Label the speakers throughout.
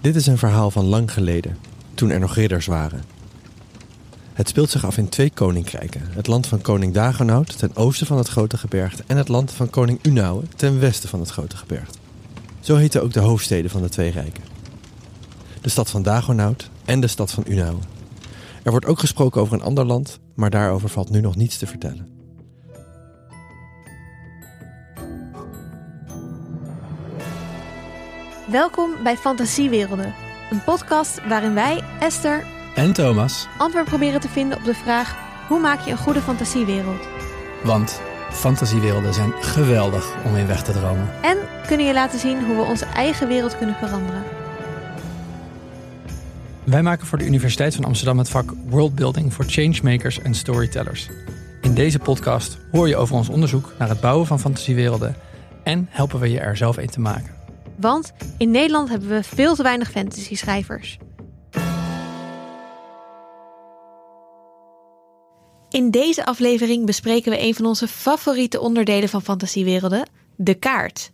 Speaker 1: Dit is een verhaal van lang geleden, toen er nog ridders waren. Het speelt zich af in twee koninkrijken. Het land van koning Dagonaut ten oosten van het Grote Gebergte en het land van koning Unauwe ten westen van het Grote Gebergte. Zo heten ook de hoofdsteden van de twee rijken. De stad van Dagonaut en de stad van Unauwe. Er wordt ook gesproken over een ander land, maar daarover valt nu nog niets te vertellen.
Speaker 2: Welkom bij Fantasiewerelden, een podcast waarin wij, Esther,
Speaker 3: En Thomas,
Speaker 2: antwoord proberen te vinden op de vraag: hoe maak je een goede fantasiewereld?
Speaker 3: want fantasiewerelden zijn geweldig om in weg te dromen.
Speaker 2: En kunnen je laten zien hoe we onze eigen wereld kunnen veranderen.
Speaker 3: Wij maken voor de Universiteit van Amsterdam het vak Worldbuilding voor Changemakers en Storytellers. In deze podcast hoor je over ons onderzoek naar het bouwen van fantasiewerelden en helpen we je er zelf een te maken.
Speaker 2: Want in Nederland hebben we veel te weinig fantasy-schrijvers. In deze aflevering bespreken we een van onze favoriete onderdelen van fantasiewerelden, de kaart.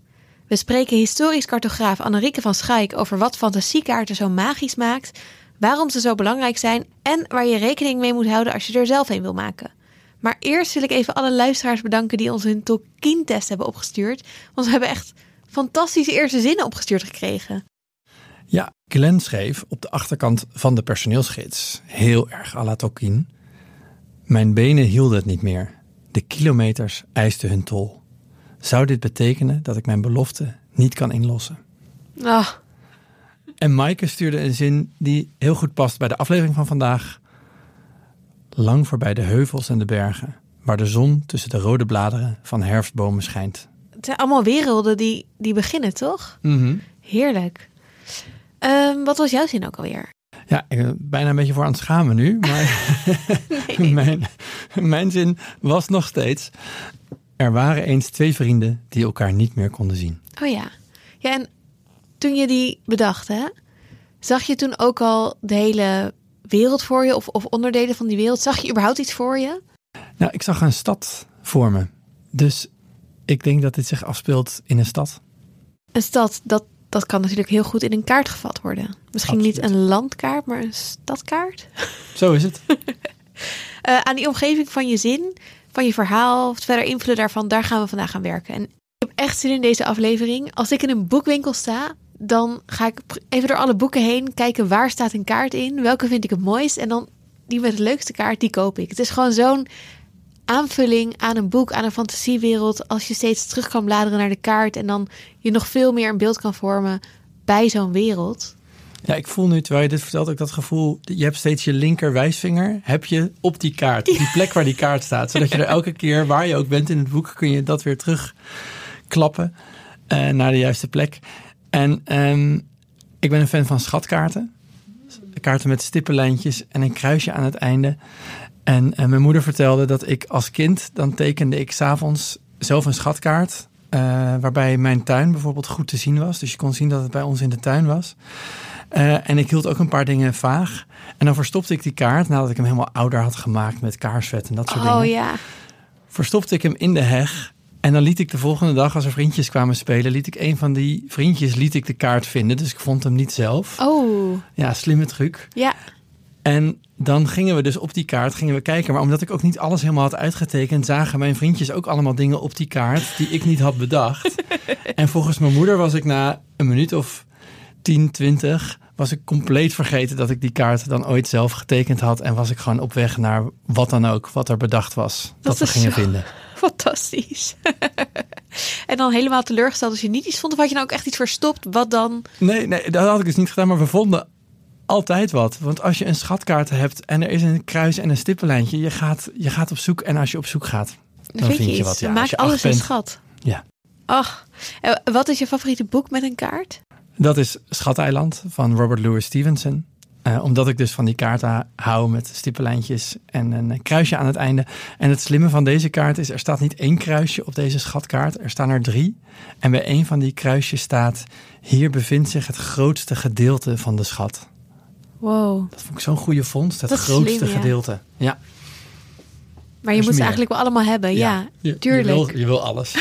Speaker 2: We spreken historisch cartograaf Annerieke van Schaik over wat fantasiekaarten zo magisch maakt, waarom ze zo belangrijk zijn en waar je rekening mee moet houden als je er zelf een wil maken. Maar eerst wil ik even alle luisteraars bedanken die ons hun Tolkien-test hebben opgestuurd, want we hebben echt fantastische eerste zinnen opgestuurd gekregen.
Speaker 3: Ja, Glenn schreef op de achterkant van de personeelsgids, heel erg à la Tolkien. Mijn benen hielden het niet meer. De kilometers eisten hun tol. Zou dit betekenen dat ik mijn belofte niet kan inlossen?
Speaker 2: Ah,
Speaker 3: En Maaike stuurde een zin die heel goed past bij de aflevering van vandaag. Lang voorbij de heuvels en de bergen, waar de zon tussen de rode bladeren van herfstbomen schijnt.
Speaker 2: Het zijn allemaal werelden die, die beginnen, toch?
Speaker 3: Mhm.
Speaker 2: Heerlijk. Ehm, wat was jouw zin ook alweer?
Speaker 3: Ja, ik ben bijna een beetje voor aan het schamen nu, maar mijn, mijn zin was nog steeds. Er waren eens twee vrienden die elkaar niet meer konden zien.
Speaker 2: Oh ja. Ja, en toen je die bedacht, hè, zag je toen ook al de hele wereld voor je of, of onderdelen van die wereld? Zag je überhaupt iets voor je?
Speaker 3: Nou, ik zag een stad voor me. Dus ik denk dat dit zich afspeelt in een stad.
Speaker 2: Een stad, dat, dat kan natuurlijk heel goed in een kaart gevat worden. Misschien niet een landkaart, maar een stadkaart.
Speaker 3: Zo is het.
Speaker 2: Eh, aan die omgeving van je zin, van je verhaal, of het verder invullen daarvan, daar gaan we vandaag aan werken. En ik heb echt zin in deze aflevering. Als ik in een boekwinkel sta, dan ga ik even door alle boeken heen kijken waar staat een kaart in, welke vind ik het mooist en dan die met de leukste kaart, die koop ik. Het is gewoon zo'n aanvulling aan een boek, aan een fantasiewereld, als je steeds terug kan bladeren naar de kaart en dan je nog veel meer een beeld kan vormen bij zo'n wereld.
Speaker 3: Ja, ik voel nu, terwijl je dit vertelt, ook dat gevoel. Je hebt steeds je linker wijsvinger, heb je op die kaart. Op die plek waar die kaart staat. Zodat je er elke keer, waar je ook bent in het boek, kun je dat weer terugklappen eh, naar de juiste plek. En ehm, ik ben een fan van schatkaarten. Kaarten met stippenlijntjes en een kruisje aan het einde. En, en mijn moeder vertelde dat ik als kind, dan tekende ik s'avonds zelf een schatkaart. eh, waarbij mijn tuin bijvoorbeeld goed te zien was. Dus je kon zien dat het bij ons in de tuin was. Eh, en ik hield ook een paar dingen vaag. En dan verstopte ik die kaart, nadat ik hem helemaal ouder had gemaakt met kaarsvet en dat soort
Speaker 2: Oh
Speaker 3: dingen.
Speaker 2: ja.
Speaker 3: Verstopte ik hem in de heg. En dan liet ik de volgende dag, als er vriendjes kwamen spelen, liet ik een van die vriendjes liet ik de kaart vinden. Dus ik vond hem niet zelf.
Speaker 2: Oh,
Speaker 3: Ja, slimme truc.
Speaker 2: ja.
Speaker 3: En dan gingen we dus op die kaart gingen we kijken. Maar omdat ik ook niet alles helemaal had uitgetekend, zagen mijn vriendjes ook allemaal dingen op die kaart die ik niet had bedacht. en volgens mijn moeder was ik na een minuut of 10, 20, was ik compleet vergeten dat ik die kaart dan ooit zelf getekend had. En was ik gewoon op weg naar wat dan ook, wat er bedacht was, dat, we
Speaker 2: is
Speaker 3: gingen vinden.
Speaker 2: Fantastisch. en dan helemaal teleurgesteld als je niet iets vond. Of had je nou ook echt iets verstopt? Wat dan?
Speaker 3: Nee, nee, dat had ik dus niet gedaan. Maar we vonden altijd wat. Want als je een schatkaart hebt en er is een kruis en een stippenlijntje, je gaat, je gaat op zoek. En als je op zoek gaat,
Speaker 2: Dan, vind je, iets.
Speaker 3: wat. Ja, je
Speaker 2: alles een schat.
Speaker 3: Ja.
Speaker 2: Ach, wat is je favoriete boek met een kaart?
Speaker 3: Dat is Schateiland van Robert Louis Stevenson. Eh, omdat ik dus van die kaarten hou met stippenlijntjes en een kruisje aan het einde. En het slimme van deze kaart is, er staat niet één kruisje op deze schatkaart. Er staan er drie. En bij één van die kruisjes staat, hier bevindt zich het grootste gedeelte van de schat.
Speaker 2: Wow.
Speaker 3: Dat vond ik zo'n goede vondst, het
Speaker 2: Dat
Speaker 3: grootste
Speaker 2: slim, ja.
Speaker 3: gedeelte. Ja,
Speaker 2: Maar je moet ze eigenlijk wel allemaal hebben. Ja,
Speaker 3: je,
Speaker 2: tuurlijk.
Speaker 3: Je wil, je wil alles.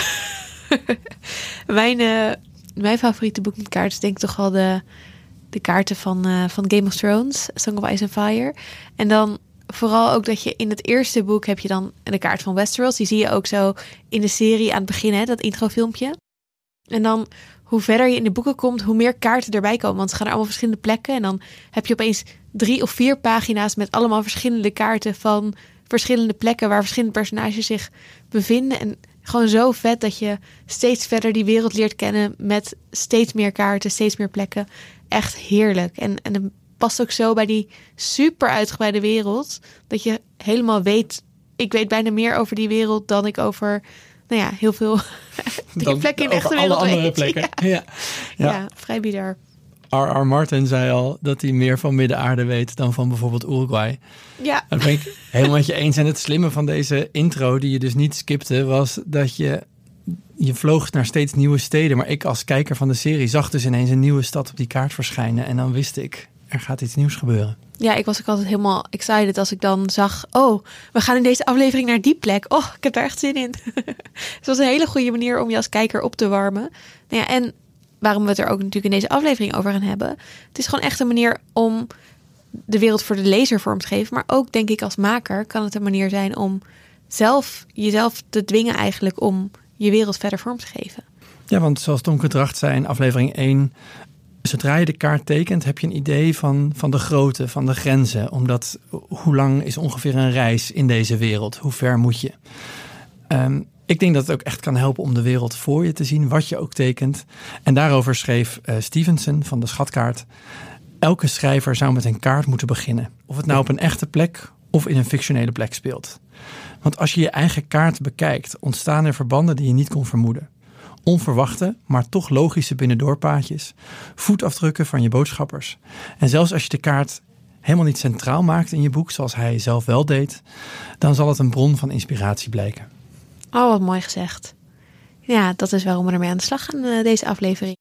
Speaker 2: Mijn, eh, mijn favoriete boek met kaart is denk ik toch wel de de kaarten van, eh, van Game of Thrones, Song of Ice and Fire. En dan vooral ook dat je in het eerste boek heb je dan de kaart van Westeros. Die zie je ook zo in de serie aan het begin, hè, dat introfilmpje. En dan hoe verder je in de boeken komt, hoe meer kaarten erbij komen. Want ze gaan naar allemaal verschillende plekken. En dan heb je opeens drie of vier pagina's met allemaal verschillende kaarten van verschillende plekken waar verschillende personages zich bevinden. En gewoon zo vet dat je steeds verder die wereld leert kennen met steeds meer kaarten, steeds meer plekken. Echt heerlijk. En, en het past ook zo bij die super uitgebreide wereld dat je helemaal weet. Ik weet bijna meer over die wereld dan ik over nou ja, heel veel die plekken in de echte wereld
Speaker 3: alle andere
Speaker 2: weet.
Speaker 3: plekken.
Speaker 2: Ja,
Speaker 3: Ja.
Speaker 2: ja.
Speaker 3: Ja.
Speaker 2: vrij bizar.
Speaker 3: R.R. Martin zei al dat hij meer van Midden-Aarde weet dan van bijvoorbeeld Uruguay.
Speaker 2: Ja,
Speaker 3: Dat ben ik helemaal met je eens. En het slimme van deze intro, die je dus niet skipte, was dat je, je vloog naar steeds nieuwe steden. Maar ik als kijker van de serie zag dus ineens een nieuwe stad op die kaart verschijnen. En dan wist ik, er gaat iets nieuws gebeuren.
Speaker 2: ja, ik was ook altijd helemaal excited als ik dan zag... oh, we gaan in deze aflevering naar die plek. Oh, ik heb daar echt zin in. het was een hele goede manier om je als kijker op te warmen. Nou ja, en waarom we het er ook natuurlijk in deze aflevering over gaan hebben... het is gewoon echt een manier om de wereld voor de lezer vorm te geven. Maar ook, denk ik, als maker kan het een manier zijn om zelf jezelf te dwingen eigenlijk... om je wereld verder vorm te geven.
Speaker 3: Ja, want zoals Tonke Dracht zei in aflevering 1... Zodra je de kaart tekent, heb je een idee van, van de grootte, van de grenzen. Omdat hoe lang is ongeveer een reis in deze wereld? Hoe ver moet je? Ehm, ik denk dat het ook echt kan helpen om de wereld voor je te zien, wat je ook tekent. En daarover schreef eh, Stevenson van de Schatkaart. Elke schrijver zou met een kaart moeten beginnen. Of het nou op een echte plek of in een fictionele plek speelt. Want als je je eigen kaart bekijkt, ontstaan er verbanden die je niet kon vermoeden. Onverwachte, maar toch logische binnendoorpaadjes. Voetafdrukken van je boodschappers. En zelfs als je de kaart helemaal niet centraal maakt in je boek, zoals hij zelf wel deed, dan zal het een bron van inspiratie blijken.
Speaker 2: Oh, wat mooi gezegd. Ja, dat is waarom we ermee aan de slag gaan eh, deze aflevering.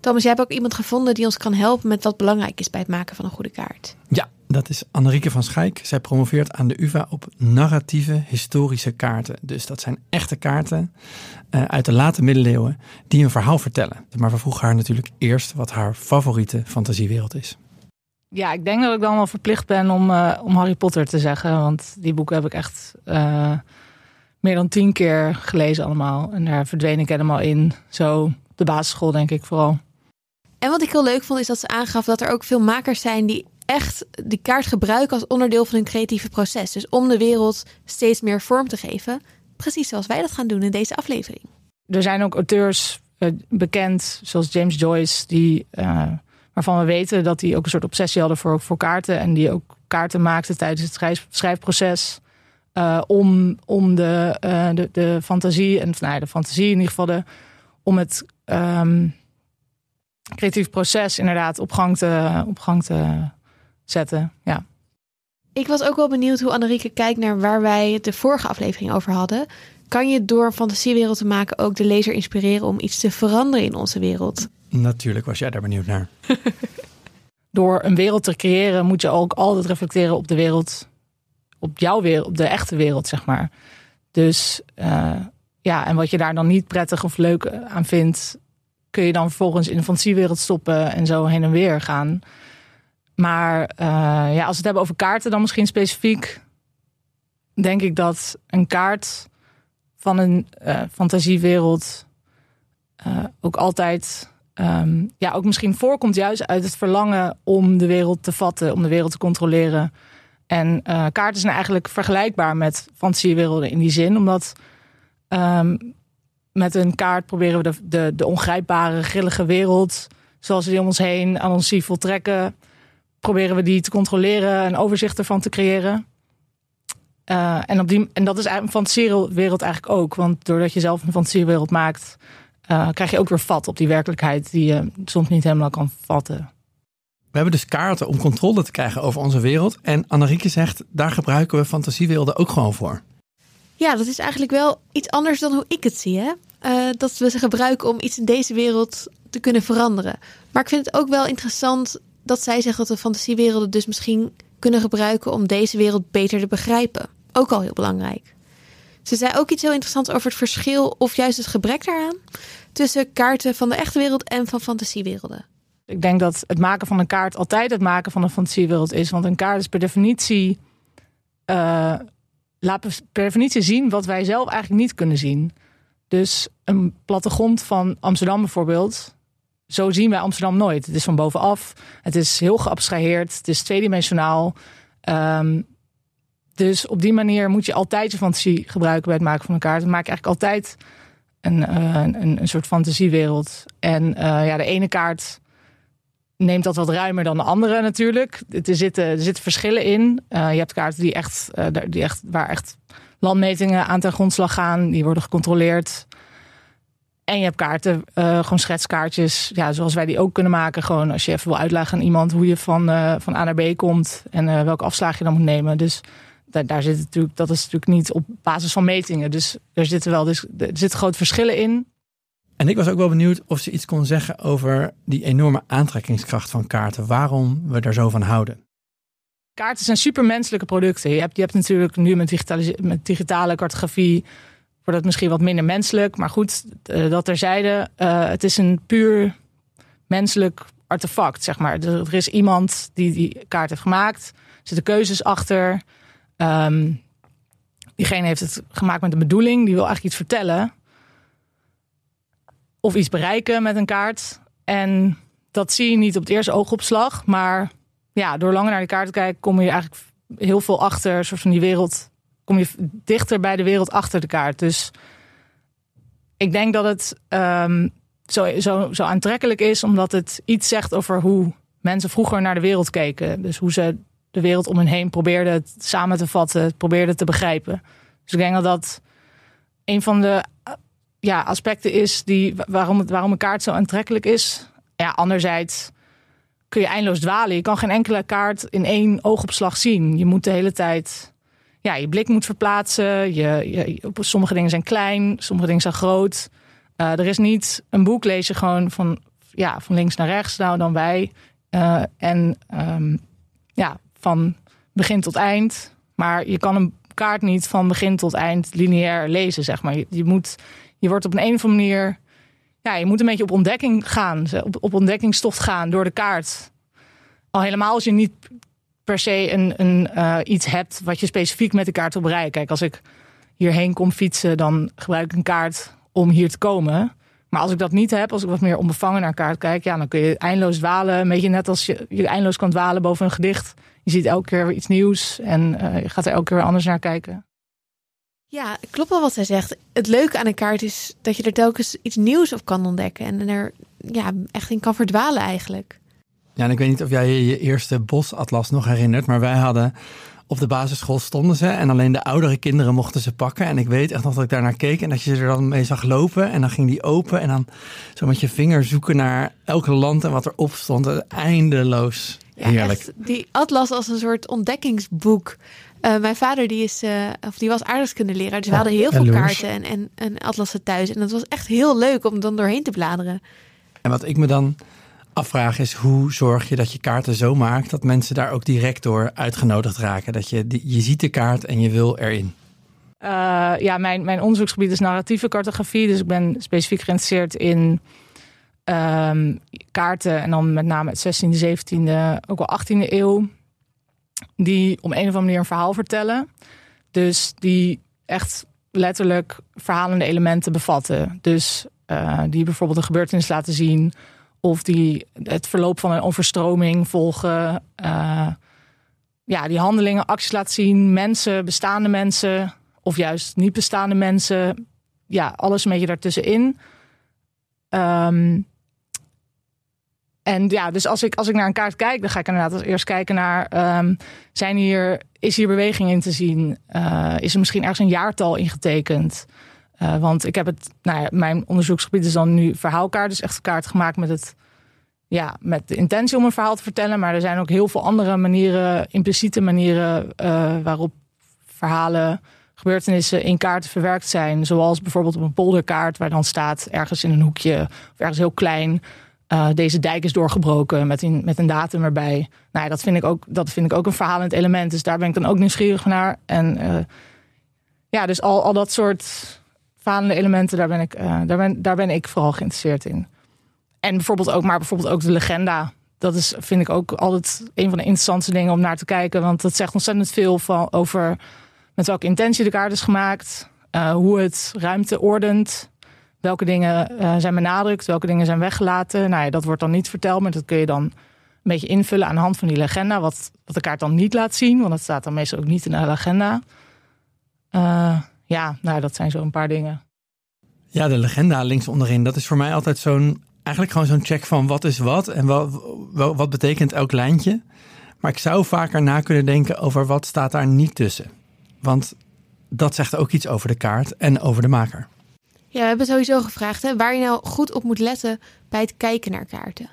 Speaker 2: Thomas, jij hebt ook iemand gevonden die ons kan helpen met wat belangrijk is bij het maken van een goede kaart.
Speaker 3: Ja, dat is Annerieke van Schijk. Zij promoveert aan de UvA op narratieve historische kaarten. Dus dat zijn echte kaarten eh, uit de late middeleeuwen die een verhaal vertellen. Maar we vroegen haar natuurlijk eerst wat haar favoriete fantasiewereld is.
Speaker 4: Ja, ik denk dat ik dan wel verplicht ben om, eh, om Harry Potter te zeggen. Want die boeken heb ik echt eh, meer dan tien keer gelezen allemaal. En daar verdween ik helemaal in. Zo de basisschool denk ik vooral.
Speaker 2: En wat ik heel leuk vond is dat ze aangaf dat er ook veel makers zijn die echt die kaart gebruiken als onderdeel van hun creatieve proces. Dus om de wereld steeds meer vorm te geven. Precies zoals wij dat gaan doen in deze aflevering.
Speaker 4: Er zijn ook auteurs eh, bekend, zoals James Joyce, die, eh, waarvan we weten dat die ook een soort obsessie hadden voor, voor kaarten. En die ook kaarten maakten tijdens het schrijf- schrijfproces. eh, om om de, de, de fantasie, en nou ja, de fantasie in ieder geval, de, om het ehm, creatief proces inderdaad op gang te, op gang te zetten. Ja.
Speaker 2: Ik was ook wel benieuwd hoe Annerieke kijkt naar waar wij het de vorige aflevering over hadden. Kan je door een fantasiewereld te maken ook de lezer inspireren om iets te veranderen in onze wereld?
Speaker 3: Natuurlijk was jij daar benieuwd naar.
Speaker 4: door een wereld te creëren, moet je ook altijd reflecteren op de wereld, op jouw wereld, op de echte wereld, zeg maar. Dus eh, ja, en wat je daar dan niet prettig of leuk aan vindt, kun je dan vervolgens in de fantasiewereld stoppen en zo heen en weer gaan. Maar eh, ja, als we het hebben over kaarten, dan misschien specifiek, denk ik dat een kaart van een eh, fantasiewereld eh, ook altijd Ehm, ja, ook misschien voorkomt juist uit het verlangen om de wereld te vatten, om de wereld te controleren. En kaarten zijn eigenlijk vergelijkbaar met fantasiewerelden in die zin, omdat ehm, met een kaart proberen we de, de, de ongrijpbare, grillige wereld, zoals we die om ons heen aan ons zien voltrekken, proberen we die te controleren, een overzicht ervan te creëren. Eh, en, op die, en dat is eigenlijk een fantasiewereld eigenlijk ook, want doordat je zelf een fantasiewereld maakt, uh, krijg je ook weer vat op die werkelijkheid die je soms niet helemaal kan vatten.
Speaker 3: We hebben dus kaarten om controle te krijgen over onze wereld. En Annerieke zegt, daar gebruiken we fantasiewerelden ook gewoon voor.
Speaker 2: Ja, dat is eigenlijk wel iets anders dan hoe ik het zie. Hè? Uh, dat we ze gebruiken om iets in deze wereld te kunnen veranderen. Maar ik vind het ook wel interessant dat zij zegt dat we fantasiewerelden dus misschien kunnen gebruiken om deze wereld beter te begrijpen. Ook al heel belangrijk. Ze zei ook iets heel interessants over het verschil of juist het gebrek daaraan tussen kaarten van de echte wereld en van fantasiewerelden?
Speaker 4: Ik denk dat het maken van een kaart altijd het maken van een fantasiewereld is. Want een kaart is per definitie. eh, laat per definitie zien wat wij zelf eigenlijk niet kunnen zien. Dus een plattegrond van Amsterdam bijvoorbeeld. Zo zien wij Amsterdam nooit. Het is van bovenaf. Het is heel geabstraheerd. Het is tweedimensionaal. Ehm, dus op die manier moet je altijd je fantasie gebruiken bij het maken van een kaart. Dan maak je eigenlijk altijd een, eh, een, een soort fantasiewereld. En eh, ja, de ene kaart neemt dat wat ruimer dan de andere natuurlijk. Er zitten, er verschillen in. Eh, je hebt kaarten die echt, die echt, waar echt landmetingen aan ten grondslag gaan. Die worden gecontroleerd. En je hebt kaarten, eh, gewoon schetskaartjes. Ja, zoals wij die ook kunnen maken. Gewoon als je even wil uitleggen aan iemand hoe je van, eh, van A naar B komt. En eh, welke afslag je dan moet nemen. Dus daar, daar zit het natuurlijk, dat is natuurlijk niet op basis van metingen. Dus er zitten wel dus, er zitten grote verschillen in.
Speaker 3: En ik was ook wel benieuwd of ze iets kon zeggen over die enorme aantrekkingskracht van kaarten. Waarom we er zo van houden.
Speaker 4: kaarten zijn supermenselijke producten. Je hebt, je hebt natuurlijk nu met, digitale, met digitale cartografie wordt het misschien wat minder menselijk. Maar goed, eh, dat terzijde. eh het is een puur menselijk artefact, zeg maar. Er, er is iemand die die kaart heeft gemaakt. Er zitten keuzes achter. Ehm, diegene heeft het gemaakt met een bedoeling. Die wil eigenlijk iets vertellen. Of iets bereiken met een kaart. En dat zie je niet op het eerste oogopslag. Maar ja, door langer naar de kaart te kijken, kom je eigenlijk heel veel achter, soort van die wereld, kom je dichter bij de wereld achter de kaart. Dus ik denk dat het ehm, zo, zo, zo aantrekkelijk is, omdat het iets zegt over hoe mensen vroeger naar de wereld keken. Dus hoe ze de wereld om hen heen probeerden het samen te vatten, probeerden te begrijpen. Dus ik denk dat dat een van de eh, ja, aspecten is die, waarom, het, waarom een kaart zo aantrekkelijk is. Ja, anderzijds kun je eindeloos dwalen. Je kan geen enkele kaart in één oogopslag zien. Je moet de hele tijd. Ja, je blik moet verplaatsen. Je, je, sommige dingen zijn klein, sommige dingen zijn groot. Uh, er is niet een boek lees je gewoon van, ja, van links naar rechts, nou dan wij. Uh, en um, ja, van begin tot eind. Maar je kan een kaart niet van begin tot eind lineair lezen, zeg maar. Je, je moet, je wordt op een, een of andere manier ja, je moet een beetje op ontdekking gaan, op, op ontdekkingstocht gaan door de kaart. Al helemaal als je niet per se een, een, uh, iets hebt wat je specifiek met de kaart wil bereiken. Kijk, als ik hierheen kom fietsen, dan gebruik ik een kaart om hier te komen. Maar als ik dat niet heb, als ik wat meer onbevangen naar kaart kijk, ja, dan kun je eindeloos dwalen. Een beetje net als je, je eindeloos kan dwalen boven een gedicht. Je ziet elke keer weer iets nieuws en uh, je gaat er elke keer weer anders naar kijken.
Speaker 2: Ja, klopt wel wat zij zegt. Het leuke aan een kaart is dat je er telkens iets nieuws op kan ontdekken. En er ja, echt in kan verdwalen eigenlijk.
Speaker 3: Ja, en ik weet niet of jij je, je eerste bosatlas nog herinnert. Maar wij hadden op de basisschool stonden ze. En alleen de oudere kinderen mochten ze pakken. En ik weet echt nog dat ik daar naar keek. En dat je ze er dan mee zag lopen. En dan ging die open. En dan zo met je vinger zoeken naar elke land en wat erop stond. Eindeloos. Heerlijk.
Speaker 2: Echt, die atlas als een soort ontdekkingsboek. Uh, mijn vader die is, uh, of die was aardrijkskundeleraar, dus we hadden heel veel kaarten en, en, en atlassen thuis. En dat was echt heel leuk om dan doorheen te bladeren.
Speaker 3: En wat ik me dan afvraag is, hoe zorg je dat je kaarten zo maakt dat mensen daar ook direct door uitgenodigd raken? Dat je, je ziet de kaart en je wil erin.
Speaker 4: Uh, ja, mijn, mijn onderzoeksgebied is narratieve cartografie. Dus ik ben specifiek geïnteresseerd in um, kaarten en dan met name het 16e, 17e, ook wel 18e eeuw die om een of andere manier een verhaal vertellen. Dus die echt letterlijk verhalende elementen bevatten. Dus uh, die bijvoorbeeld een gebeurtenis laten zien. Of die het verloop van een overstroming volgen. Uh, ja, die handelingen, acties laten zien. Mensen, bestaande mensen. Of juist niet bestaande mensen. Ja, alles een beetje daartussenin. Um, en ja, dus als ik, als ik naar een kaart kijk, dan ga ik inderdaad eerst kijken naar: um, zijn hier, is hier beweging in te zien? Uh, is er misschien ergens een jaartal ingetekend? Uh, want ik heb het, nou ja, mijn onderzoeksgebied is dan nu verhaalkaart, dus echt kaart gemaakt met het, ja, met de intentie om een verhaal te vertellen. Maar er zijn ook heel veel andere manieren, impliciete manieren uh, waarop verhalen, gebeurtenissen in kaarten verwerkt zijn. Zoals bijvoorbeeld op een polderkaart, waar dan staat ergens in een hoekje of ergens heel klein. Uh, deze dijk is doorgebroken met een, met een datum erbij. Nou ja, dat vind ik ook, dat vind ik ook een verhalend element. Dus daar ben ik dan ook nieuwsgierig naar. En ja, dus al, al dat soort falende elementen, daar ben, ik, eh, daar, ben, daar ben ik vooral geïnteresseerd in. En bijvoorbeeld ook, maar bijvoorbeeld ook de legenda. Dat is, vind ik ook altijd een van de interessantste dingen om naar te kijken. Want dat zegt ontzettend veel van, over met welke intentie de kaart is gemaakt. eh, hoe het ruimte ordent. Welke dingen eh, zijn benadrukt, welke dingen zijn weggelaten. Nou ja, dat wordt dan niet verteld, maar dat kun je dan een beetje invullen aan de hand van die legenda. Wat, wat de kaart dan niet laat zien, want dat staat dan meestal ook niet in de legenda. Ja, nou, dat zijn zo een paar dingen.
Speaker 3: Ja, de legenda links onderin, dat is voor mij altijd zo'n, eigenlijk gewoon zo'n check van wat is wat en wat, wat, wat betekent elk lijntje. Maar ik zou vaker na kunnen denken over wat staat daar niet tussen. Want dat zegt ook iets over de kaart en over de maker.
Speaker 2: Ja, we hebben sowieso gevraagd hè, waar je nou goed op moet letten bij het kijken naar kaarten.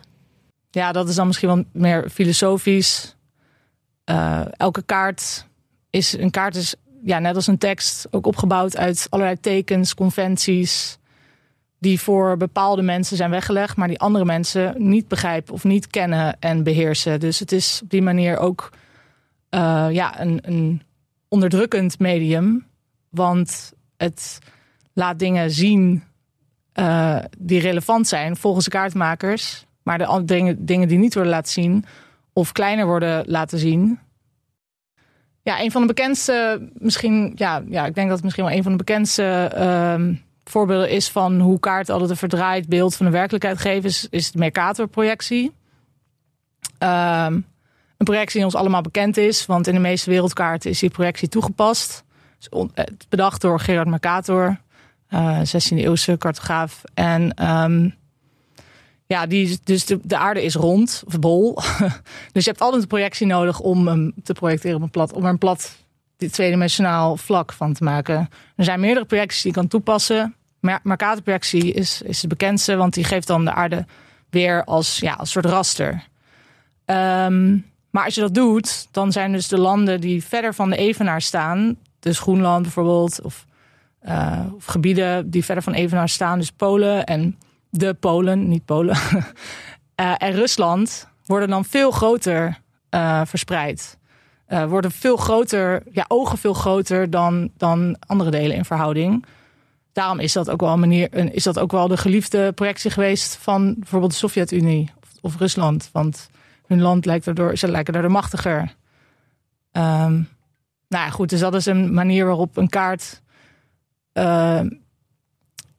Speaker 4: Ja, dat is dan misschien wel meer filosofisch. Eh, elke kaart is een kaart is ja, net als een tekst ook opgebouwd uit allerlei tekens, conventies die voor bepaalde mensen zijn weggelegd, maar die andere mensen niet begrijpen of niet kennen en beheersen. Dus het is op die manier ook eh, ja, een, een onderdrukkend medium, want het laat dingen zien eh, die relevant zijn volgens de kaartmakers, maar de dingen, dingen die niet worden laten zien of kleiner worden laten zien. Ja, een van de bekendste, misschien, ja, ja, ik denk dat het misschien wel een van de bekendste ehm, voorbeelden is van hoe kaarten altijd een verdraaid beeld van de werkelijkheid geven, is, de Mercator-projectie. Ehm, een projectie die ons allemaal bekend is, want in de meeste wereldkaarten is die projectie toegepast. Eh, bedacht door Gerard Mercator, eh 16e eeuwse cartograaf. En ehm, ja, die, dus de, de aarde is rond, of bol. dus je hebt altijd een projectie nodig om hem te projecteren op een plat, om er een plat tweedimensionaal vlak van te maken. Er zijn meerdere projecties die je kan toepassen. Mercator-projectie is, is de bekendste, want die geeft dan de aarde weer als ja, als soort raster. Ehm, maar als je dat doet, dan zijn dus de landen die verder van de evenaar staan, dus Groenland bijvoorbeeld, of, eh, of gebieden die verder van evenaar staan, dus Polen en de Polen, niet Polen, eh, en Rusland, worden dan veel groter eh, verspreid. Eh, worden veel groter, ja, ogen veel groter dan, dan andere delen in verhouding. Daarom is dat ook wel een manier, is dat ook wel de geliefde projectie geweest van bijvoorbeeld de Sovjet-Unie of, of Rusland. Want hun land lijkt daardoor, ze lijken daardoor machtiger. Ehm, nou ja, goed, dus dat is een manier waarop een kaart,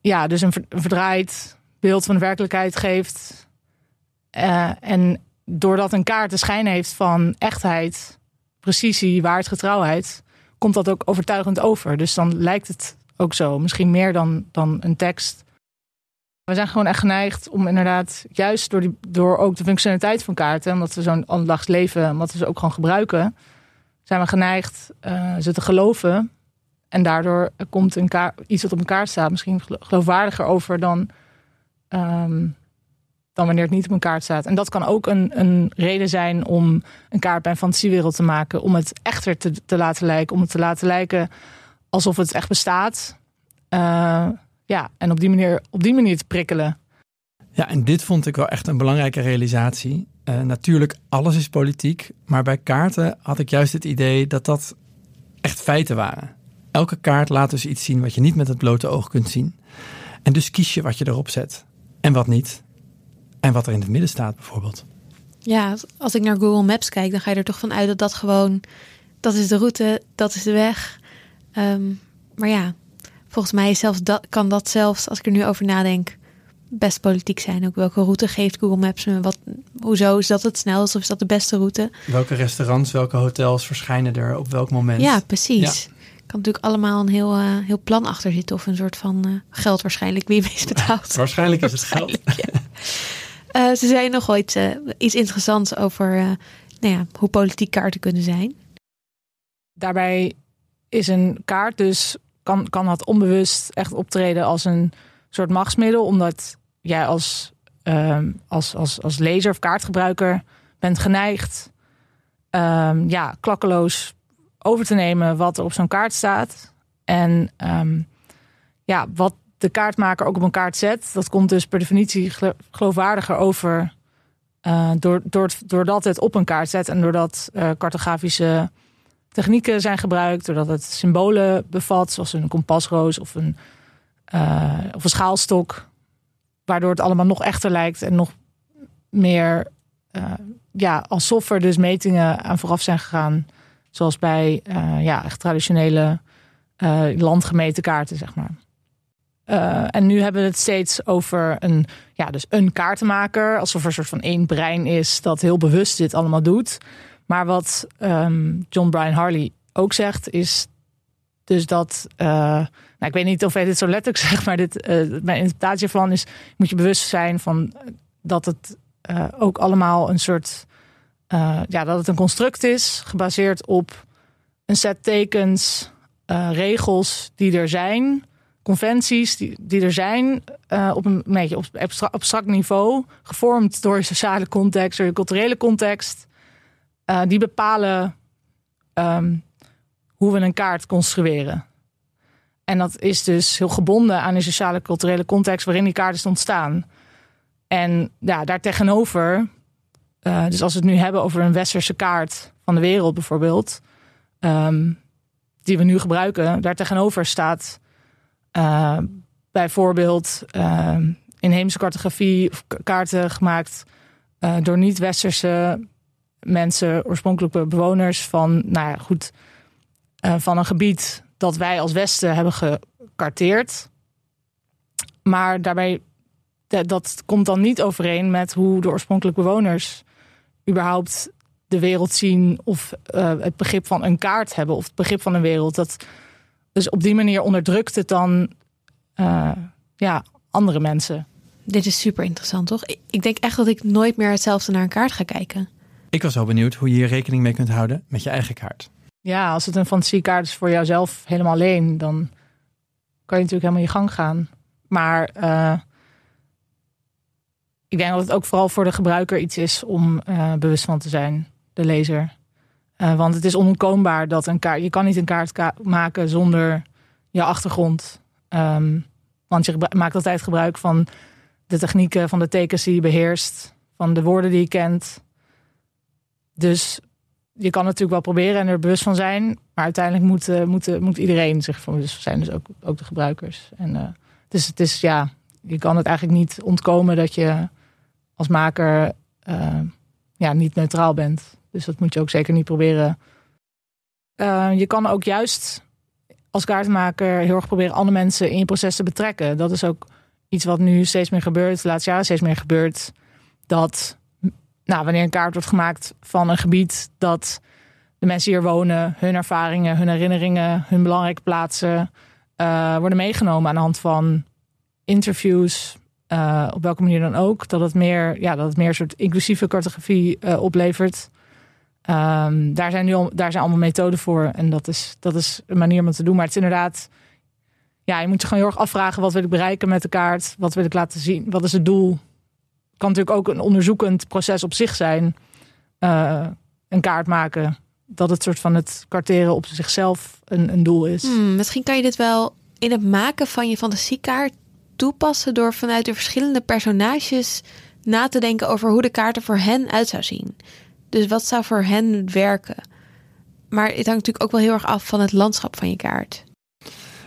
Speaker 4: ja, dus een verdraaid beeld van de werkelijkheid geeft. Eh, en doordat een kaart de schijn heeft van echtheid, precisie, waarheidsgetrouwheid, komt dat ook overtuigend over. Dus dan lijkt het ook zo. Misschien meer dan, dan een tekst. We zijn gewoon echt geneigd om inderdaad, juist door, die, door ook de functionaliteit van kaarten, omdat we zo'n alledaags leven, omdat we ze ook gewoon gebruiken, zijn we geneigd eh, ze te geloven. En daardoor komt een iets wat op een kaart staat misschien gelo- geloofwaardiger over dan, ehm, dan wanneer het niet op een kaart staat. En dat kan ook een, een reden zijn om een kaart bij een fantasiewereld te maken. Om het echter te, te laten lijken. Om het te laten lijken alsof het echt bestaat. Eh, ja, en op die, manier, op die manier te prikkelen.
Speaker 3: Ja, en dit vond ik wel echt een belangrijke realisatie. Eh, natuurlijk, alles is politiek. Maar bij kaarten had ik juist het idee dat dat echt feiten waren. Elke kaart laat dus iets zien wat je niet met het blote oog kunt zien. En dus kies je wat je erop zet en wat niet. En wat er in het midden staat bijvoorbeeld.
Speaker 2: Ja, als ik naar Google Maps kijk, dan ga je er toch van uit dat dat gewoon, dat is de route, dat is de weg. Ehm, maar ja, volgens mij is zelfs dat, kan dat zelfs, als ik er nu over nadenk, best politiek zijn. Ook welke route geeft Google Maps me? Wat, hoezo is dat het snelst of is dat de beste route?
Speaker 3: Welke restaurants, welke hotels verschijnen er op welk moment?
Speaker 2: Ja, precies. Kan natuurlijk allemaal een heel, eh, heel plan achter zitten of een soort van eh, geld waarschijnlijk wie je meest betaalt.
Speaker 3: Waarschijnlijk is het geld.
Speaker 2: Ja. Eh, ze zei nog wel iets, iets interessants over eh, nou ja, hoe politiek kaarten kunnen zijn.
Speaker 4: Daarbij is een kaart dus, kan, kan dat onbewust echt optreden als een soort machtsmiddel. Omdat jij als, ehm, als, als, als lezer of kaartgebruiker bent geneigd ehm, ja, klakkeloos over te nemen wat er op zo'n kaart staat. En ehm, ja, wat de kaartmaker ook op een kaart zet, dat komt dus per definitie gelo- geloofwaardiger over. eh, door, door, doordat het op een kaart zet en doordat eh, cartografische technieken zijn gebruikt, doordat het symbolen bevat, zoals een kompasroos of een eh, of een schaalstok, waardoor het allemaal nog echter lijkt en nog meer, uh, ja, alsof er dus metingen aan vooraf zijn gegaan, zoals bij uh, ja, echt traditionele landgemeten kaarten, zeg maar. en nu hebben we het steeds over een, ja, dus een kaartenmaker, alsof er een soort van één brein is dat heel bewust dit allemaal doet. Maar wat um, John Brian Harley ook zegt, is dus dat, uh, nou, ik weet niet of hij dit zo letterlijk zegt, maar dit, uh, mijn interpretatie van is, moet je bewust zijn van dat het uh, ook allemaal een soort, ja, dat het een construct is, gebaseerd op een set tekens, regels die er zijn, conventies die, die er zijn, op een beetje op abstract niveau, gevormd door sociale context, door je culturele context, die bepalen um, hoe we een kaart construeren. En dat is dus heel gebonden aan de sociale culturele context waarin die kaart is ontstaan. En ja, daar tegenover, uh, dus als we het nu hebben over een westerse kaart van de wereld bijvoorbeeld, um, die we nu gebruiken, daar tegenover staat uh, bijvoorbeeld uh, inheemse cartografie of kaarten gemaakt uh, door niet-westerse mensen, oorspronkelijke bewoners van, nou ja, goed, van een gebied dat wij als Westen hebben gekarteerd. Maar daarbij, dat komt dan niet overeen met hoe de oorspronkelijke bewoners überhaupt de wereld zien of uh, het begrip van een kaart hebben of het begrip van een wereld. Dat, dus op die manier onderdrukt het dan uh, ja, andere mensen.
Speaker 2: Dit is super interessant, toch? Ik denk echt dat ik nooit meer hetzelfde naar een kaart ga kijken.
Speaker 3: Ik was wel benieuwd hoe je hier rekening mee kunt houden met je eigen kaart.
Speaker 4: Ja, als het een fantasiekaart is voor jouzelf helemaal alleen, dan kan je natuurlijk helemaal je gang gaan. Maar uh, ik denk dat het ook vooral voor de gebruiker iets is om uh, bewust van te zijn, de lezer. Uh, want het is onontkoombaar dat een kaart. Je kan niet een kaart ka maken zonder je achtergrond. Um, want je maakt altijd gebruik van de technieken, van de tekens die je beheerst, van de woorden die je kent. Dus je kan natuurlijk wel proberen en er bewust van zijn. Maar uiteindelijk moet, uh, moet, moet iedereen zich van bewust zijn. Dus ook, ook de gebruikers. En is, het is, ja, je kan het eigenlijk niet ontkomen dat je als maker uh, ja, niet neutraal bent. Dus dat moet je ook zeker niet proberen. je kan ook juist als kaartenmaker heel erg proberen andere mensen in je proces te betrekken. Dat is ook iets wat nu steeds meer gebeurt, de laatste jaren steeds meer gebeurt. Dat nou, wanneer een kaart wordt gemaakt van een gebied dat de mensen hier wonen, hun ervaringen, hun herinneringen, hun belangrijke plaatsen uh, worden meegenomen aan de hand van interviews, uh, op welke manier dan ook, dat het meer, ja, dat het meer een soort inclusieve cartografie uh, oplevert. Um, daar, zijn nu al, daar zijn allemaal methoden voor en dat is, dat is een manier om het te doen. Maar het is inderdaad, ja, je moet je gewoon heel erg afvragen: wat wil ik bereiken met de kaart? Wat wil ik laten zien? Wat is het doel? kan natuurlijk ook een onderzoekend proces op zich zijn. Uh, een kaart maken. Dat het soort van het karteren op zichzelf een, een doel is.
Speaker 2: Hmm, misschien kan je dit wel in het maken van je fantasiekaart toepassen door vanuit de verschillende personages na te denken over hoe de kaart er voor hen uit zou zien. Dus wat zou voor hen werken? Maar het hangt natuurlijk ook wel heel erg af van het landschap van je kaart.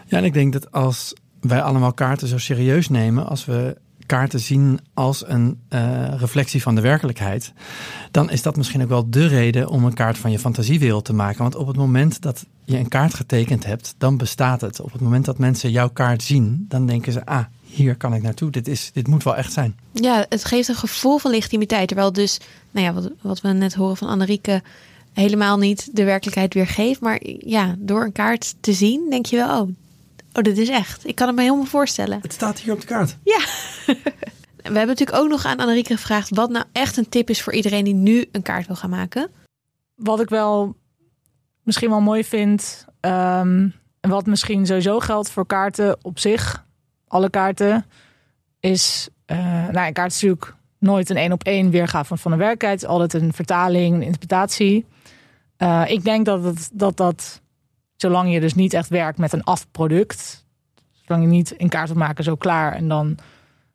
Speaker 3: Ja, en ik denk dat als wij allemaal kaarten zo serieus nemen, als we kaarten zien als een uh, reflectie van de werkelijkheid, dan is dat misschien ook wel de reden om een kaart van je fantasiewereld te maken. Want op het moment dat je een kaart getekend hebt, dan bestaat het. Op het moment dat mensen jouw kaart zien, dan denken ze: ah, hier kan ik naartoe. Dit, is, dit moet wel echt zijn.
Speaker 2: Ja, het geeft een gevoel van legitimiteit. Terwijl dus, nou ja, wat, wat we net horen van Annerieke, helemaal niet de werkelijkheid weergeeft. Maar ja, door een kaart te zien, denk je wel, oh, Oh, dit is echt. Ik kan het me helemaal voorstellen.
Speaker 3: Het staat hier op de kaart.
Speaker 2: Ja. We hebben natuurlijk ook nog aan Annerieke gevraagd wat nou echt een tip is voor iedereen die nu een kaart wil gaan maken.
Speaker 4: Wat ik wel misschien wel mooi vind, um, en wat misschien sowieso geldt voor kaarten op zich, alle kaarten, is, uh, nou, een kaart is natuurlijk nooit een één op één weergave van een werkelijkheid, altijd een vertaling, een interpretatie. Uh, ik denk dat het, dat dat Zolang je dus niet echt werkt met een afproduct. Zolang je niet in kaart maken zo klaar en dan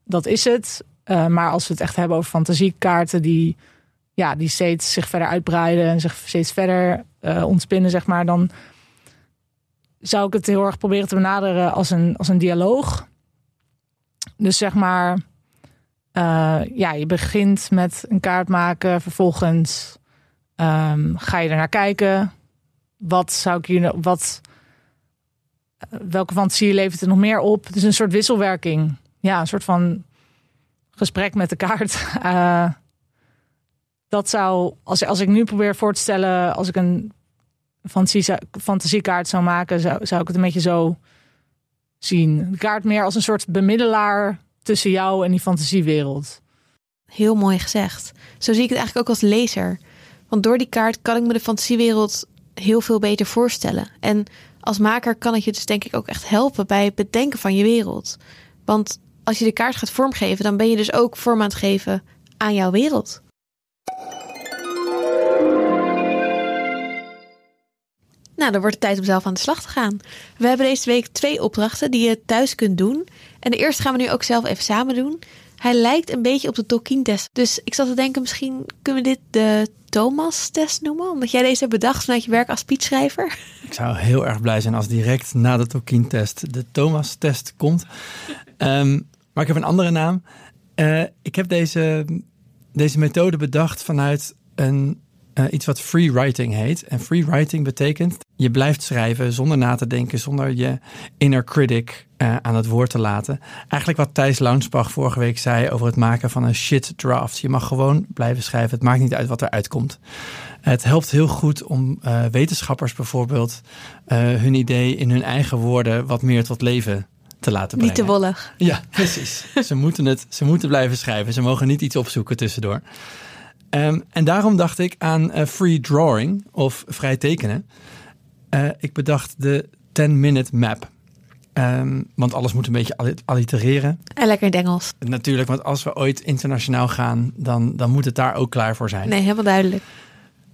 Speaker 4: dat is het. Uh, maar als we het echt hebben over fantasiekaarten die, ja, die steeds zich verder uitbreiden en zich steeds verder ontspinnen, zeg maar, dan zou ik het heel erg proberen te benaderen als een, als een dialoog. Dus zeg maar, eh, ja, je begint met een kaart maken. Vervolgens ehm, ga je er naar kijken. Wat zou ik hier, wat, eh, welke fantasie levert er nog meer op? Het is een soort wisselwerking. Ja, een soort van gesprek met de kaart. Eh, dat zou, als, als ik nu probeer voor te stellen, als ik een fantasie, fantasiekaart zou maken, zou, zou ik het een beetje zo zien. Kaart meer als een soort bemiddelaar tussen jou en die fantasiewereld.
Speaker 2: Heel mooi gezegd. Zo zie ik het eigenlijk ook als lezer. Want door die kaart kan ik me de fantasiewereld heel veel beter voorstellen. En als maker kan het je dus denk ik ook echt helpen bij het bedenken van je wereld. Want als je de kaart gaat vormgeven, dan ben je dus ook vorm aan het geven aan jouw wereld. Nou, dan wordt het tijd om zelf aan de slag te gaan. We hebben deze week twee opdrachten die je thuis kunt doen. En de eerste gaan we nu ook zelf even samen doen. Hij lijkt een beetje op de Tolkien-test. Dus ik zat te denken, misschien kunnen we dit de Thomas-test noemen? Omdat jij deze hebt bedacht vanuit je werk als speechschrijver.
Speaker 3: Ik zou heel erg blij zijn als direct na de Tolkien-test de Thomas-test komt. Ehm, maar ik heb een andere naam. Uh, ik heb deze, deze methode bedacht vanuit een uh, iets wat free writing heet. En free writing betekent je blijft schrijven zonder na te denken, zonder je inner critic uh, aan het woord te laten. Eigenlijk wat Thijs Launsbach vorige week zei over het maken van een shit draft. Je mag gewoon blijven schrijven. Het maakt niet uit wat eruit komt. Het helpt heel goed om uh, wetenschappers bijvoorbeeld hun idee in hun eigen woorden wat meer tot leven te laten brengen.
Speaker 2: Niet te wollig.
Speaker 3: Ja, precies. ze, moeten het, ze moeten blijven schrijven. Ze mogen niet iets opzoeken tussendoor. Um, en daarom dacht ik aan uh, free drawing of vrij tekenen. Uh, ik bedacht de 10-minute map. Um, want alles moet een beetje allitereren.
Speaker 2: En lekker in Engels.
Speaker 3: Natuurlijk, want als we ooit internationaal gaan, dan, dan moet het daar ook klaar voor zijn.
Speaker 2: Nee, helemaal duidelijk.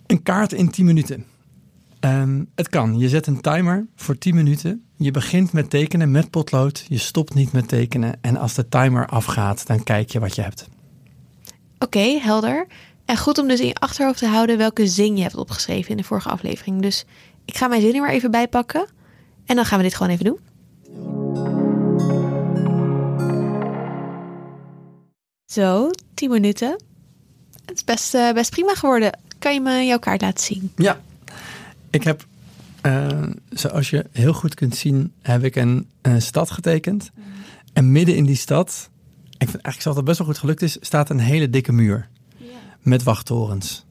Speaker 3: Een kaart in 10 minuten. Um, het kan. Je zet een timer voor 10 minuten. Je begint met tekenen met potlood. Je stopt niet met tekenen. En als de timer afgaat, dan kijk je wat je hebt.
Speaker 2: Oké, okay, helder. En goed om dus in je achterhoofd te houden welke zin je hebt opgeschreven in de vorige aflevering. Dus ik ga mijn zin er maar even bij pakken. En dan gaan we dit gewoon even doen. Zo, 10 minuten. Het is best, uh, best prima geworden. Kan je me jouw kaart laten zien?
Speaker 3: Ja, ik heb, uh, zoals je heel goed kunt zien, heb ik een, een stad getekend. En midden in die stad, ik vind eigenlijk dat het best wel goed gelukt is, staat een hele dikke muur met wachttorens.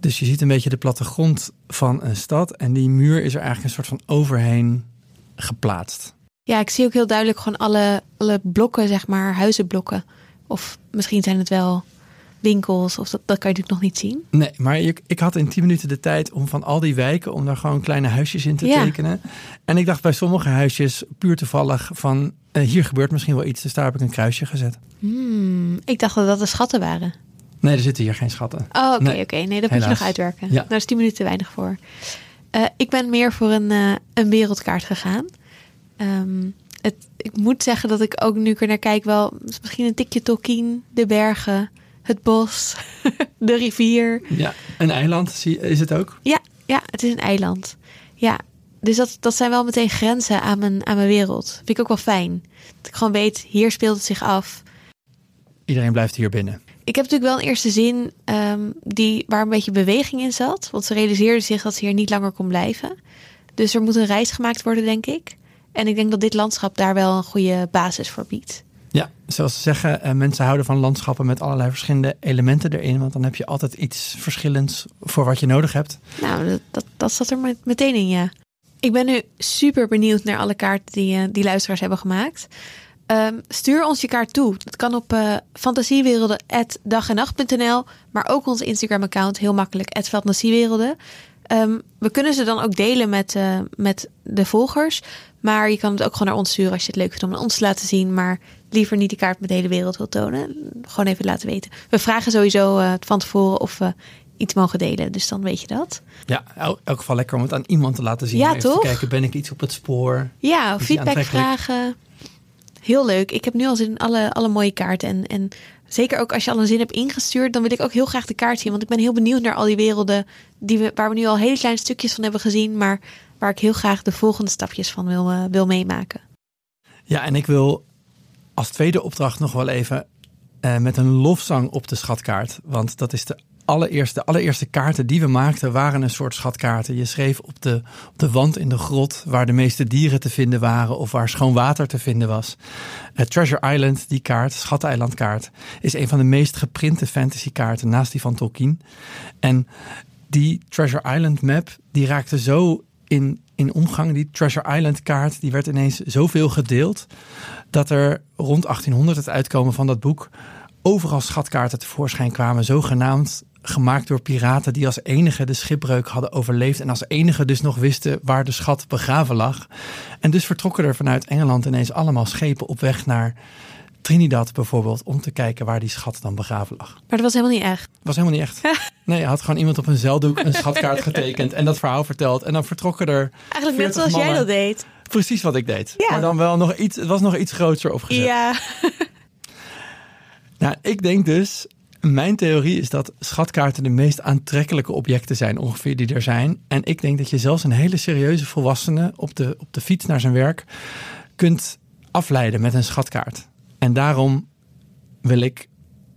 Speaker 3: Dus je ziet een beetje de plattegrond van een stad en die muur is er eigenlijk een soort van overheen geplaatst.
Speaker 2: Ja, ik zie ook heel duidelijk gewoon alle, alle blokken, zeg maar, huizenblokken. Of misschien zijn het wel winkels, of dat, dat kan je natuurlijk nog niet zien.
Speaker 3: Nee, maar ik, ik had in 10 minuten de tijd om van al die wijken, om daar gewoon kleine huisjes in te ja. tekenen. En ik dacht bij sommige huisjes, puur toevallig, van uh, hier gebeurt misschien wel iets, dus daar heb ik een kruisje gezet.
Speaker 2: Hmm, ik dacht dat dat de schatten waren.
Speaker 3: Nee, er zitten hier geen schatten.
Speaker 2: Oh, oké, oké. Nee, dat moet je nog uitwerken. Ja. Daar is 10 minuten te weinig voor. Uh, ik ben meer voor een, uh, een wereldkaart gegaan. Um, het, ik moet zeggen dat ik ook nu er naar kijk wel misschien een tikje Tolkien, de bergen, het bos, de rivier.
Speaker 3: Ja, een eiland is het ook?
Speaker 2: Ja, ja het is een eiland. Ja, dus dat, dat zijn wel meteen grenzen aan mijn, aan mijn wereld. Vind ik ook wel fijn. Dat ik gewoon weet, hier speelt het zich af.
Speaker 3: Iedereen blijft hier binnen
Speaker 2: ik heb natuurlijk wel een eerste zin um, die, waar een beetje beweging in zat. Want ze realiseerde zich dat ze hier niet langer kon blijven. Dus er moet een reis gemaakt worden, denk ik. En ik denk dat dit landschap daar wel een goede basis voor biedt.
Speaker 3: Ja, zoals ze zeggen, uh, mensen houden van landschappen met allerlei verschillende elementen erin. Want dan heb je altijd iets verschillends voor wat je nodig hebt.
Speaker 2: Nou, dat, dat, dat zat er meteen in, ja. Ik ben nu super benieuwd naar alle kaarten die, uh, die luisteraars hebben gemaakt. Um, stuur ons je kaart toe. Dat kan op uh, fantasiewerelden.dagenacht.nl, maar ook ons Instagram-account, heel makkelijk, fantasiewerelden. Um, we kunnen ze dan ook delen met, uh, met de volgers. Maar je kan het ook gewoon naar ons sturen als je het leuk vindt om ons te laten zien. Maar liever niet die kaart met de hele wereld wil tonen. Gewoon even laten weten. We vragen sowieso uh, van tevoren of we iets mogen delen. Dus dan weet je dat.
Speaker 3: Ja, in elk geval lekker om het aan iemand te laten zien.
Speaker 2: Ja, toch?
Speaker 3: kijken, ben ik iets op het spoor?
Speaker 2: Ja, feedback vragen heel leuk. Ik heb nu al zin in alle, alle mooie kaarten. En, en zeker ook als je al een zin hebt ingestuurd, dan wil ik ook heel graag de kaart zien. Want ik ben heel benieuwd naar al die werelden die we, waar we nu al hele kleine stukjes van hebben gezien. Maar waar ik heel graag de volgende stapjes van wil, uh, wil meemaken.
Speaker 3: Ja, en ik wil als tweede opdracht nog wel even eh, met een lofzang op de schatkaart. Want dat is de de allereerste kaarten die we maakten waren een soort schatkaarten. Je schreef op de, op de wand in de grot waar de meeste dieren te vinden waren of waar schoon water te vinden was. Uh, Treasure Island, die kaart, Schatteneilandkaart, is een van de meest geprinte fantasykaarten naast die van Tolkien. En die Treasure Island map, die raakte zo in, in omgang. Die Treasure Island kaart, die werd ineens zoveel gedeeld dat er rond 1800 het uitkomen van dat boek overal schatkaarten tevoorschijn kwamen, zogenaamd gemaakt door piraten die als enige de schipbreuk hadden overleefd en als enige dus nog wisten waar de schat begraven lag. En dus vertrokken er vanuit Engeland ineens allemaal schepen op weg naar Trinidad bijvoorbeeld, om te kijken waar die schat dan begraven lag.
Speaker 2: Maar dat was helemaal niet echt.
Speaker 3: Was helemaal niet echt. Nee, hij had gewoon iemand op een zeildoek een schatkaart getekend en dat verhaal verteld. En dan vertrokken er.
Speaker 2: Eigenlijk net
Speaker 3: 40
Speaker 2: zoals jij dat deed.
Speaker 3: Precies wat ik deed.
Speaker 2: Ja.
Speaker 3: Maar dan wel nog iets, het was nog iets groter opgezet.
Speaker 2: Ja.
Speaker 3: Nou, ik denk dus, mijn theorie is dat schatkaarten de meest aantrekkelijke objecten zijn ongeveer die er zijn. En ik denk dat je zelfs een hele serieuze volwassene op de, op de fiets naar zijn werk kunt afleiden met een schatkaart. En daarom wil ik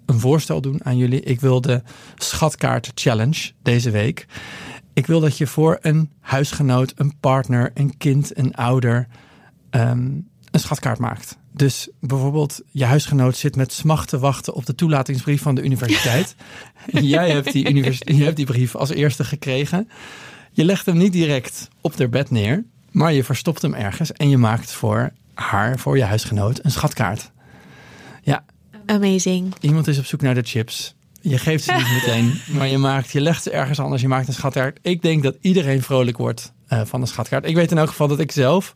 Speaker 3: een voorstel doen aan jullie. Ik wil de schatkaart challenge deze week. Ik wil dat je voor een huisgenoot, een partner, een kind, een ouder ehm, een schatkaart maakt. Dus bijvoorbeeld je huisgenoot zit met smacht te wachten op de toelatingsbrief van de universiteit. Jij hebt die, univers- je hebt die brief als eerste gekregen. Je legt hem niet direct op haar bed neer, maar je verstopt hem ergens en je maakt voor haar, voor je huisgenoot, een schatkaart. Ja,
Speaker 2: Amazing.
Speaker 3: iemand is op zoek naar de chips. Je geeft ze niet meteen, maar je, maakt, je legt ze ergens anders. Je maakt een schatkaart. Ik denk dat iedereen vrolijk wordt eh, van een schatkaart. Ik weet in elk geval dat ik zelf,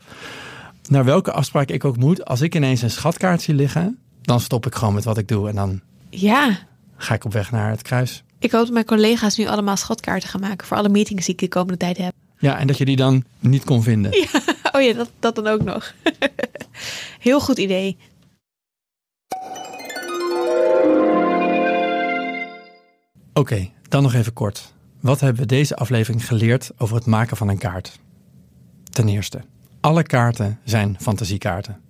Speaker 3: naar welke afspraak ik ook moet, als ik ineens een schatkaart zie liggen, dan stop ik gewoon met wat ik doe en dan
Speaker 2: Ja.
Speaker 3: ga ik op weg naar het kruis.
Speaker 2: Ik hoop dat mijn collega's nu allemaal schatkaarten gaan maken voor alle meetings die ik de komende tijd heb.
Speaker 3: Ja, en dat je die dan niet kon vinden.
Speaker 2: Oh ja, dat, dat dan ook nog. Heel goed idee.
Speaker 3: Oké, dan nog even kort. Wat hebben we deze aflevering geleerd over het maken van een kaart? Ten eerste, alle kaarten zijn fantasiekaarten.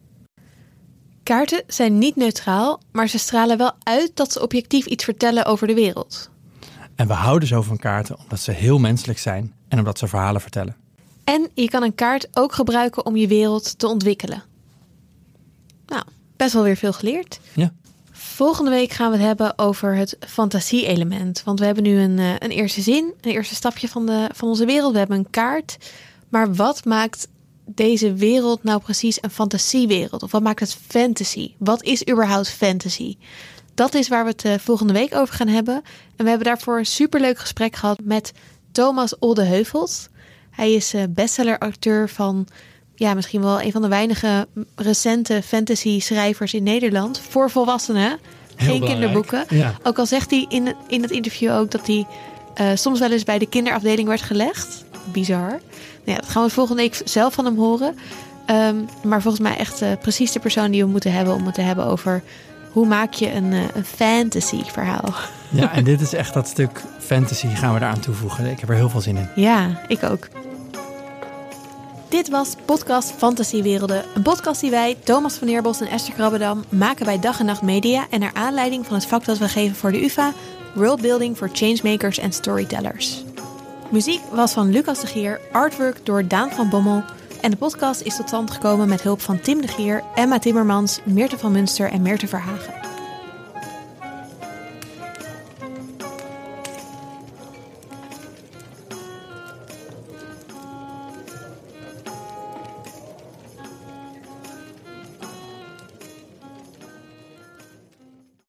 Speaker 2: Kaarten zijn niet neutraal, maar ze stralen wel uit dat ze objectief iets vertellen over de wereld.
Speaker 3: En we houden zo van kaarten omdat ze heel menselijk zijn en omdat ze verhalen vertellen.
Speaker 2: En je kan een kaart ook gebruiken om je wereld te ontwikkelen. Nou, best wel weer veel geleerd.
Speaker 3: Ja,
Speaker 2: Volgende week gaan we het hebben over het fantasie-element. Want we hebben nu een, eh, een eerste zin, een eerste stapje van, de, van onze wereld. We hebben een kaart. Maar wat maakt deze wereld nou precies een fantasiewereld? Of wat maakt het fantasy? Wat is überhaupt fantasy? Dat is waar we het eh, volgende week over gaan hebben. En we hebben daarvoor een superleuk gesprek gehad met Thomas Oldeheuvels. Hij is eh, bestseller-auteur van ja, misschien wel een van de weinige recente fantasy-schrijvers in Nederland. Voor volwassenen,
Speaker 3: Heel
Speaker 2: geen
Speaker 3: belangrijk.
Speaker 2: kinderboeken.
Speaker 3: Ja.
Speaker 2: Ook al zegt hij in, in het interview ook dat hij eh, soms wel eens bij de kinderafdeling werd gelegd. Bizar. Nou ja, dat gaan we volgende week zelf van hem horen. Ehm, maar volgens mij echt eh, precies de persoon die we moeten hebben om het te hebben over hoe maak je een, eh, een fantasy verhaal.
Speaker 3: ja en dit is echt dat stuk fantasy gaan we eraan toevoegen. Ik heb er heel veel zin in.
Speaker 2: Ja, ik ook. Dit was podcast Fantasiewerelden. Een podcast die wij, Thomas van Neerbos en Esther Krabbedam, maken bij Dag en Nacht Media. En naar aanleiding van het vak dat we geven voor de UvA, Worldbuilding voor Changemakers en Storytellers. Muziek was van Lucas de Gier, artwork door Daan van Bommel. En de podcast is tot stand gekomen met hulp van Tim de Gier, Emma Timmermans, Meerte van Munster en Meerte Verhagen.